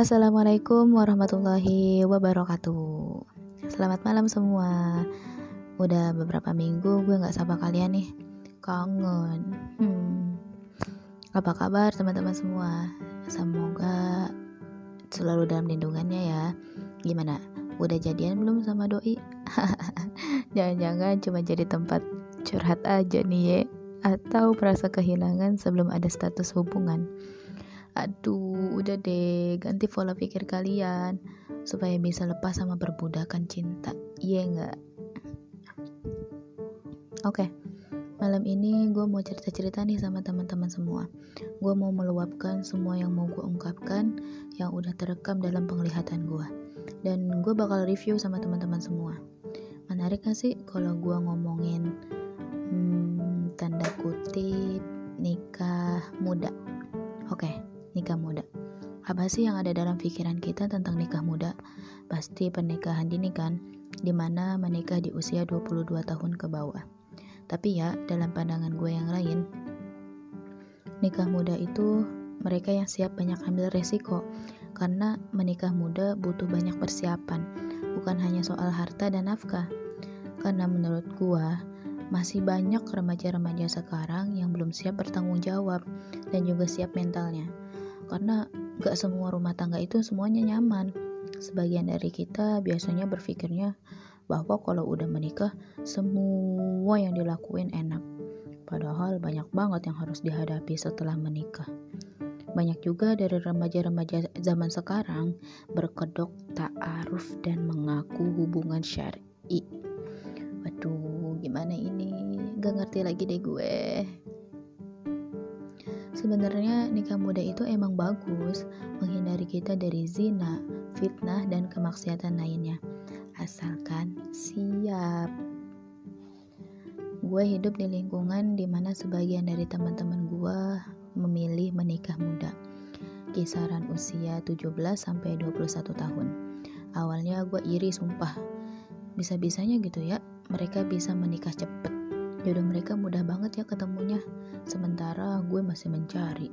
Assalamualaikum warahmatullahi wabarakatuh. Selamat malam semua. Udah beberapa minggu gue gak sapa kalian nih. Kangen. Hmm. Apa kabar teman-teman semua? Semoga selalu dalam lindungannya ya. Gimana? Udah jadian belum sama doi? Jangan-jangan cuma jadi tempat curhat aja nih ya Atau merasa kehilangan sebelum ada status hubungan Aduh, udah deh, ganti pola pikir kalian supaya bisa lepas sama perbudakan cinta. Iya nggak? Oke, okay. malam ini gue mau cerita-cerita nih sama teman-teman semua. Gue mau meluapkan semua yang mau gue ungkapkan yang udah terekam dalam penglihatan gue. Dan gue bakal review sama teman-teman semua. Menarik gak sih kalau gue ngomongin hmm, tanda kutip nikah muda? Oke. Okay nikah muda. Apa sih yang ada dalam pikiran kita tentang nikah muda? Pasti pernikahan dini kan, di mana menikah di usia 22 tahun ke bawah. Tapi ya, dalam pandangan gue yang lain, nikah muda itu mereka yang siap banyak ambil resiko, karena menikah muda butuh banyak persiapan, bukan hanya soal harta dan nafkah. Karena menurut gue, masih banyak remaja-remaja sekarang yang belum siap bertanggung jawab dan juga siap mentalnya karena gak semua rumah tangga itu semuanya nyaman. Sebagian dari kita biasanya berpikirnya bahwa kalau udah menikah semua yang dilakuin enak. Padahal banyak banget yang harus dihadapi setelah menikah. Banyak juga dari remaja-remaja zaman sekarang berkedok ta'aruf dan mengaku hubungan syari. Waduh gimana ini? Gak ngerti lagi deh gue Sebenarnya nikah muda itu emang bagus, menghindari kita dari zina, fitnah, dan kemaksiatan lainnya. Asalkan siap. Gue hidup di lingkungan di mana sebagian dari teman-teman gue memilih menikah muda. Kisaran usia 17 sampai 21 tahun. Awalnya gue iri sumpah. Bisa-bisanya gitu ya, mereka bisa menikah cepet jodoh mereka mudah banget ya ketemunya. Sementara gue masih mencari.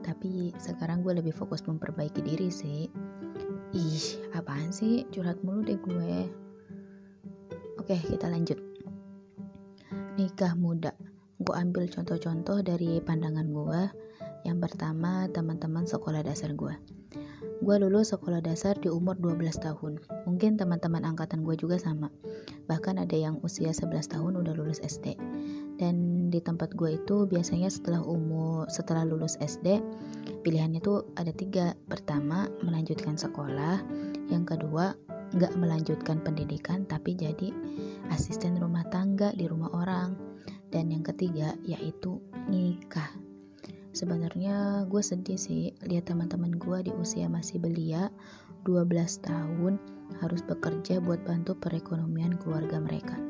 Tapi sekarang gue lebih fokus memperbaiki diri sih. Ih apaan sih? Curhat mulu deh gue. Oke kita lanjut. Nikah muda. Gue ambil contoh-contoh dari pandangan gue. Yang pertama teman-teman sekolah dasar gue Gue lulus sekolah dasar di umur 12 tahun. Mungkin teman-teman angkatan gue juga sama. Bahkan ada yang usia 11 tahun udah lulus SD. Dan di tempat gue itu biasanya setelah umur setelah lulus SD pilihannya tuh ada tiga. Pertama melanjutkan sekolah. Yang kedua nggak melanjutkan pendidikan tapi jadi asisten rumah tangga di rumah orang. Dan yang ketiga yaitu nikah sebenarnya gue sedih sih lihat teman-teman gue di usia masih belia 12 tahun harus bekerja buat bantu perekonomian keluarga mereka.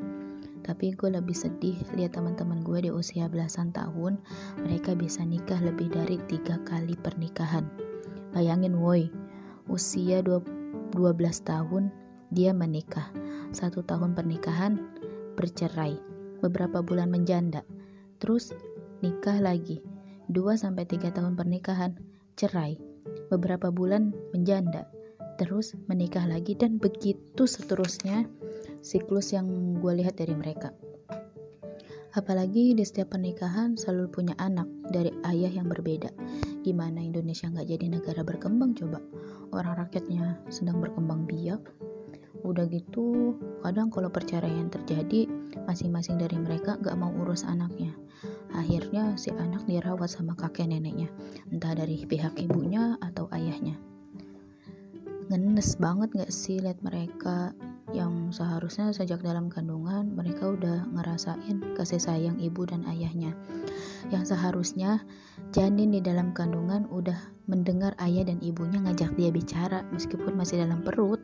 Tapi gue lebih sedih lihat teman-teman gue di usia belasan tahun mereka bisa nikah lebih dari tiga kali pernikahan. Bayangin woi usia 12 tahun dia menikah. Satu tahun pernikahan bercerai. Beberapa bulan menjanda. Terus nikah lagi 2-3 tahun pernikahan, cerai, beberapa bulan menjanda, terus menikah lagi dan begitu seterusnya siklus yang gue lihat dari mereka. Apalagi di setiap pernikahan selalu punya anak dari ayah yang berbeda. Gimana Indonesia nggak jadi negara berkembang coba? Orang rakyatnya sedang berkembang biak. Udah gitu, kadang kalau perceraian terjadi, masing-masing dari mereka gak mau urus anaknya. Akhirnya si anak dirawat sama kakek neneknya, entah dari pihak ibunya atau ayahnya. Ngenes banget gak sih lihat mereka yang seharusnya sejak dalam kandungan mereka udah ngerasain kasih sayang ibu dan ayahnya. Yang seharusnya janin di dalam kandungan udah mendengar ayah dan ibunya ngajak dia bicara meskipun masih dalam perut.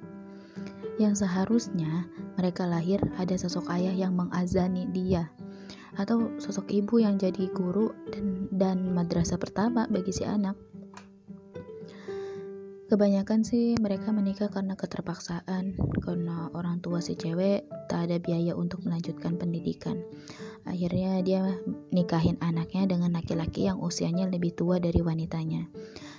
Yang seharusnya mereka lahir ada sosok ayah yang mengazani dia atau sosok ibu yang jadi guru dan dan madrasah pertama bagi si anak. Kebanyakan sih mereka menikah karena keterpaksaan, karena orang tua si cewek tak ada biaya untuk melanjutkan pendidikan. Akhirnya dia nikahin anaknya dengan laki-laki yang usianya lebih tua dari wanitanya.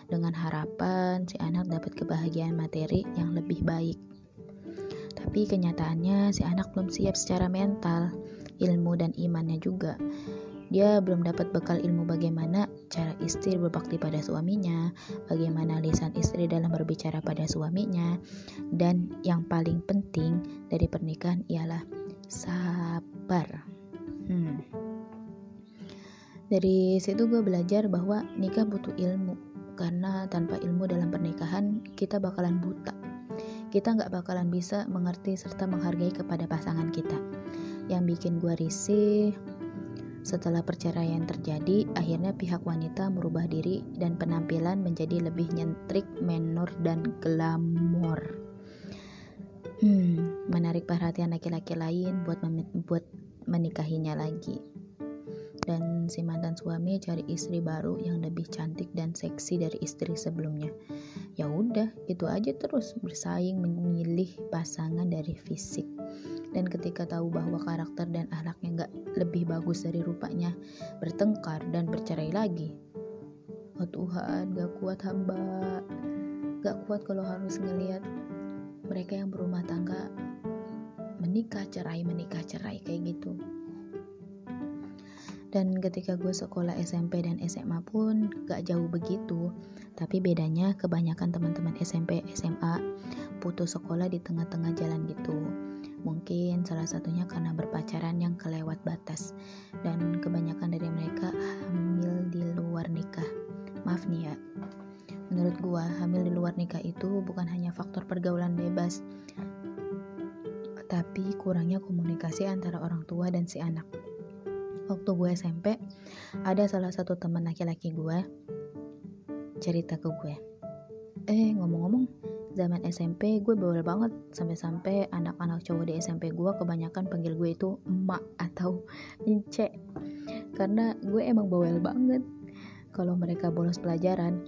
dengan harapan si anak dapat kebahagiaan materi yang lebih baik. Tapi kenyataannya si anak belum siap secara mental, ilmu dan imannya juga. Dia belum dapat bekal ilmu bagaimana cara istri berbakti pada suaminya, bagaimana lisan istri dalam berbicara pada suaminya, dan yang paling penting dari pernikahan ialah sabar. Hmm. Dari situ gue belajar bahwa nikah butuh ilmu, karena tanpa ilmu dalam pernikahan kita bakalan buta. Kita nggak bakalan bisa mengerti serta menghargai kepada pasangan kita. Yang bikin gue risih, setelah perceraian terjadi, akhirnya pihak wanita merubah diri dan penampilan menjadi lebih nyentrik, menor, dan glamor. Hmm, menarik perhatian laki-laki lain buat buat menikahinya lagi. Dan si mantan suami cari istri baru yang lebih cantik dan seksi dari istri sebelumnya. Ya udah, itu aja terus bersaing memilih pasangan dari fisik dan ketika tahu bahwa karakter dan anaknya gak lebih bagus dari rupanya, bertengkar dan bercerai lagi. Oh Tuhan, gak kuat hamba. Gak kuat kalau harus ngelihat mereka yang berumah tangga menikah cerai menikah cerai kayak gitu dan ketika gue sekolah SMP dan SMA pun gak jauh begitu tapi bedanya kebanyakan teman-teman SMP SMA putus sekolah di tengah-tengah jalan gitu Mungkin salah satunya karena berpacaran yang kelewat batas dan kebanyakan dari mereka hamil di luar nikah. Maaf nih ya. Menurut gua, hamil di luar nikah itu bukan hanya faktor pergaulan bebas, tapi kurangnya komunikasi antara orang tua dan si anak. Waktu gue SMP, ada salah satu teman laki-laki gue cerita ke gue. Eh, ngomong-ngomong, zaman SMP gue bawel banget sampai-sampai anak-anak cowok di SMP gue kebanyakan panggil gue itu emak atau ince. Karena gue emang bawel banget kalau mereka bolos pelajaran.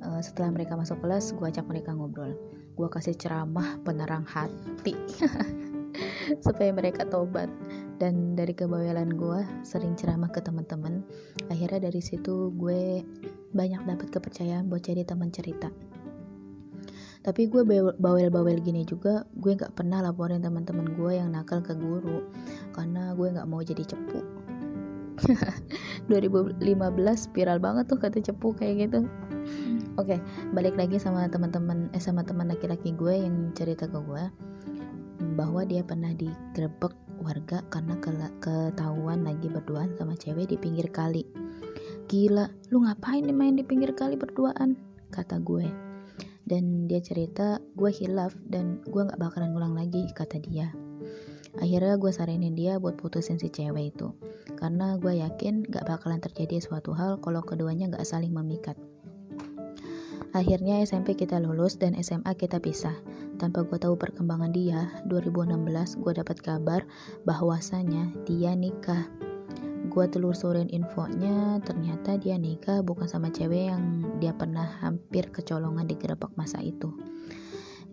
Uh, setelah mereka masuk kelas gue ajak mereka ngobrol. Gue kasih ceramah penerang hati supaya mereka tobat. Dan dari kebawelan gue sering ceramah ke teman-teman. Akhirnya dari situ gue banyak dapat kepercayaan buat jadi teman cerita tapi gue bawel-bawel gini juga gue nggak pernah laporin teman-teman gue yang nakal ke guru karena gue nggak mau jadi cepu. 2015 viral banget tuh kata cepu kayak gitu. Oke okay, balik lagi sama teman-teman eh sama teman laki-laki gue yang cerita ke gue bahwa dia pernah digerebek warga karena ke ketahuan lagi berduaan sama cewek di pinggir kali. Gila lu ngapain main di pinggir kali berduaan? Kata gue dan dia cerita gue hilaf dan gue gak bakalan ngulang lagi kata dia. Akhirnya gue saranin dia buat putusin si cewek itu. Karena gue yakin gak bakalan terjadi suatu hal kalau keduanya gak saling memikat. Akhirnya SMP kita lulus dan SMA kita pisah. Tanpa gue tahu perkembangan dia, 2016 gue dapat kabar bahwasanya dia nikah gue telusurin infonya ternyata dia nikah bukan sama cewek yang dia pernah hampir kecolongan di gerobak masa itu.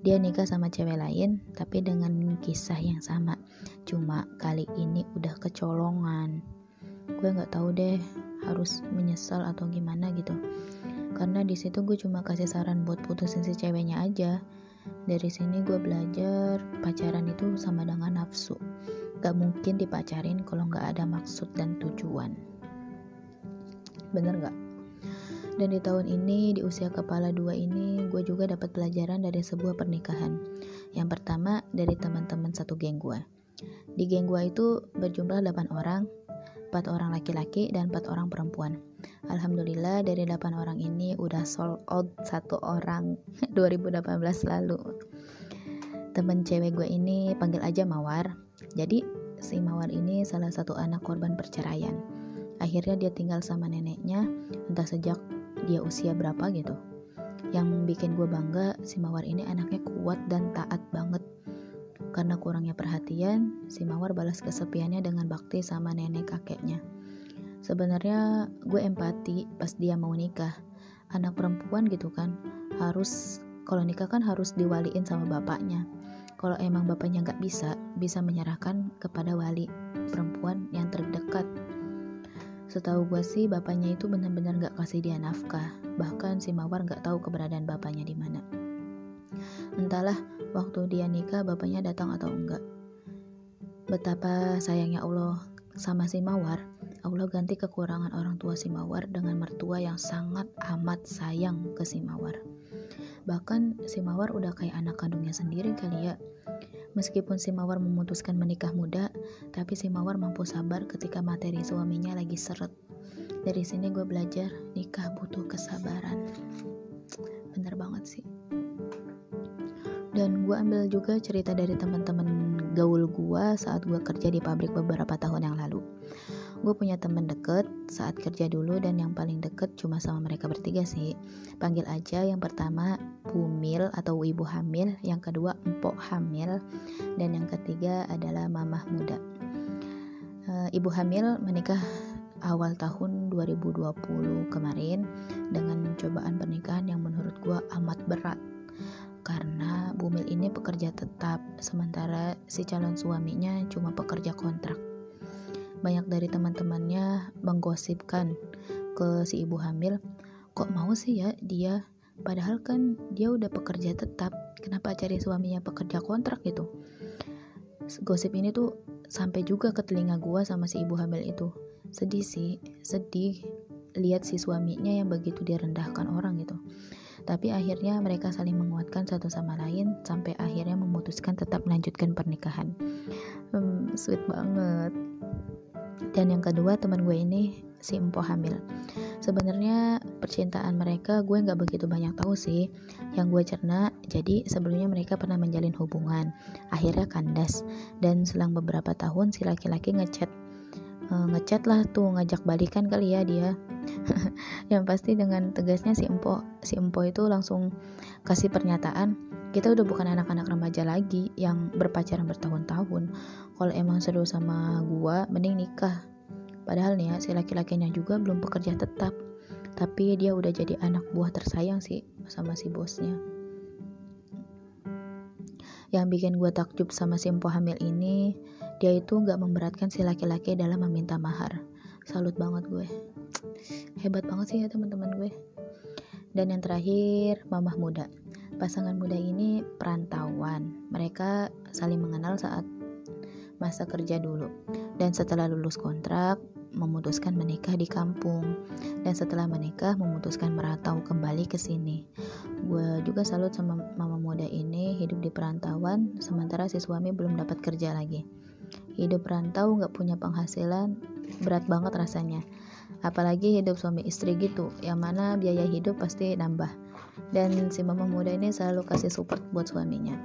Dia nikah sama cewek lain tapi dengan kisah yang sama. Cuma kali ini udah kecolongan. Gue nggak tahu deh harus menyesal atau gimana gitu. Karena di situ gue cuma kasih saran buat putusin si ceweknya aja. Dari sini gue belajar pacaran itu sama dengan nafsu Gak mungkin dipacarin kalau gak ada maksud dan tujuan. Bener gak? Dan di tahun ini, di usia kepala dua ini, gue juga dapat pelajaran dari sebuah pernikahan. Yang pertama, dari teman-teman satu geng gue. Di geng gue itu berjumlah 8 orang, 4 orang laki-laki dan 4 orang perempuan. Alhamdulillah dari 8 orang ini udah sold out satu orang 2018 lalu. Temen cewek gue ini panggil aja Mawar. Jadi si Mawar ini salah satu anak korban perceraian. Akhirnya dia tinggal sama neneknya entah sejak dia usia berapa gitu. Yang bikin gue bangga si Mawar ini anaknya kuat dan taat banget. Karena kurangnya perhatian, si Mawar balas kesepiannya dengan bakti sama nenek kakeknya. Sebenarnya gue empati pas dia mau nikah. Anak perempuan gitu kan, harus kalau nikah kan harus diwaliin sama bapaknya kalau emang bapaknya nggak bisa bisa menyerahkan kepada wali perempuan yang terdekat. Setahu gue sih bapaknya itu benar-benar gak kasih dia nafkah. Bahkan si mawar gak tahu keberadaan bapaknya di mana. Entahlah waktu dia nikah bapaknya datang atau enggak. Betapa sayangnya Allah sama si mawar Allah ganti kekurangan orang tua si mawar dengan mertua yang sangat amat sayang ke si mawar bahkan si mawar udah kayak anak kandungnya sendiri kali ya Meskipun si Mawar memutuskan menikah muda, tapi si Mawar mampu sabar ketika materi suaminya lagi seret. Dari sini gue belajar nikah butuh kesabaran. Bener banget sih. Dan gue ambil juga cerita dari teman-teman gaul gue saat gue kerja di pabrik beberapa tahun yang lalu gue punya temen deket saat kerja dulu dan yang paling deket cuma sama mereka bertiga sih. Panggil aja yang pertama Bumil atau ibu hamil yang kedua empok hamil dan yang ketiga adalah mamah muda. E, ibu hamil menikah awal tahun 2020 kemarin dengan cobaan pernikahan yang menurut gue amat berat. Karena Bumil ini pekerja tetap sementara si calon suaminya cuma pekerja kontrak banyak dari teman-temannya menggosipkan ke si ibu hamil kok mau sih ya dia? Padahal kan dia udah pekerja tetap kenapa cari suaminya pekerja kontrak gitu? Gosip ini tuh sampai juga ke telinga gua sama si ibu hamil itu. Sedih sih sedih lihat si suaminya yang begitu direndahkan orang gitu. Tapi akhirnya mereka saling menguatkan satu sama lain sampai akhirnya memutuskan tetap melanjutkan pernikahan. Hmm, sweet banget dan yang kedua teman gue ini si empo hamil. Sebenarnya percintaan mereka gue nggak begitu banyak tahu sih. Yang gue cerna jadi sebelumnya mereka pernah menjalin hubungan. Akhirnya kandas. Dan selang beberapa tahun si laki-laki ngechat. Uh, ngechat lah tuh ngajak balikan kali ya dia. Yang pasti dengan tegasnya si empo si empo itu langsung kasih pernyataan kita udah bukan anak-anak remaja lagi yang berpacaran bertahun-tahun. Kalau emang seru sama gua mending nikah. Padahal nih ya si laki-lakinya juga belum bekerja tetap. Tapi dia udah jadi anak buah tersayang sih sama si bosnya. Yang bikin gua takjub sama si empo hamil ini dia itu nggak memberatkan si laki-laki dalam meminta mahar. Salut banget gue. Hebat banget sih ya teman-teman gue. Dan yang terakhir mamah muda Pasangan muda ini perantauan. Mereka saling mengenal saat masa kerja dulu. Dan setelah lulus kontrak, memutuskan menikah di kampung. Dan setelah menikah, memutuskan merantau kembali ke sini. Gue juga salut sama mama muda ini hidup di perantauan, sementara si suami belum dapat kerja lagi. Hidup perantau gak punya penghasilan, berat banget rasanya. Apalagi hidup suami istri gitu, yang mana biaya hidup pasti nambah dan si mama muda ini selalu kasih support buat suaminya.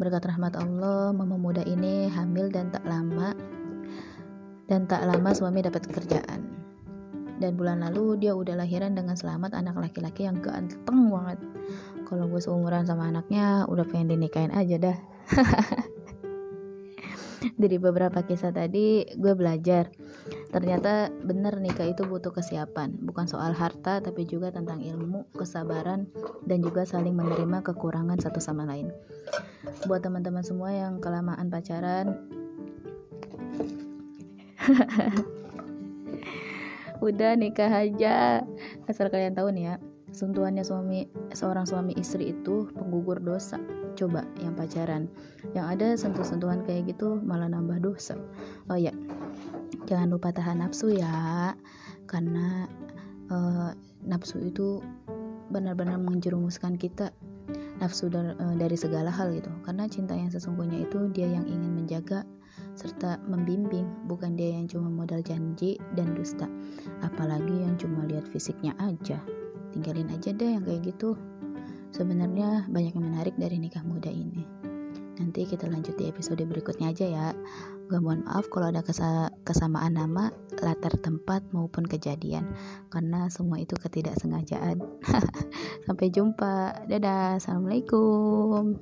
Berkat rahmat Allah mama muda ini hamil dan tak lama dan tak lama suami dapat kerjaan. Dan bulan lalu dia udah lahiran dengan selamat anak laki-laki yang ganteng banget. Kalau gue seumuran sama anaknya udah pengen dinikahin aja dah. Dari beberapa kisah tadi gue belajar ternyata benar nikah itu butuh kesiapan. Bukan soal harta tapi juga tentang ilmu kesabaran dan juga saling menerima kekurangan satu sama lain. Buat teman-teman semua yang kelamaan pacaran udah nikah aja. Asal kalian tahu nih ya sentuhannya suami seorang suami istri itu penggugur dosa. Coba yang pacaran yang ada sentuh-sentuhan kayak gitu malah nambah dosa. Oh ya jangan lupa tahan nafsu ya karena uh, nafsu itu benar-benar menjerumuskan kita nafsu dari, uh, dari segala hal gitu. Karena cinta yang sesungguhnya itu dia yang ingin menjaga serta membimbing bukan dia yang cuma modal janji dan dusta. Apalagi yang cuma lihat fisiknya aja. Tinggalin aja deh yang kayak gitu. Sebenarnya banyak yang menarik dari nikah muda ini. Nanti kita lanjut di episode berikutnya aja ya gue mohon maaf kalau ada kesa kesamaan nama latar tempat maupun kejadian. Karena semua itu ketidaksengajaan. Sampai jumpa. Dadah. Assalamualaikum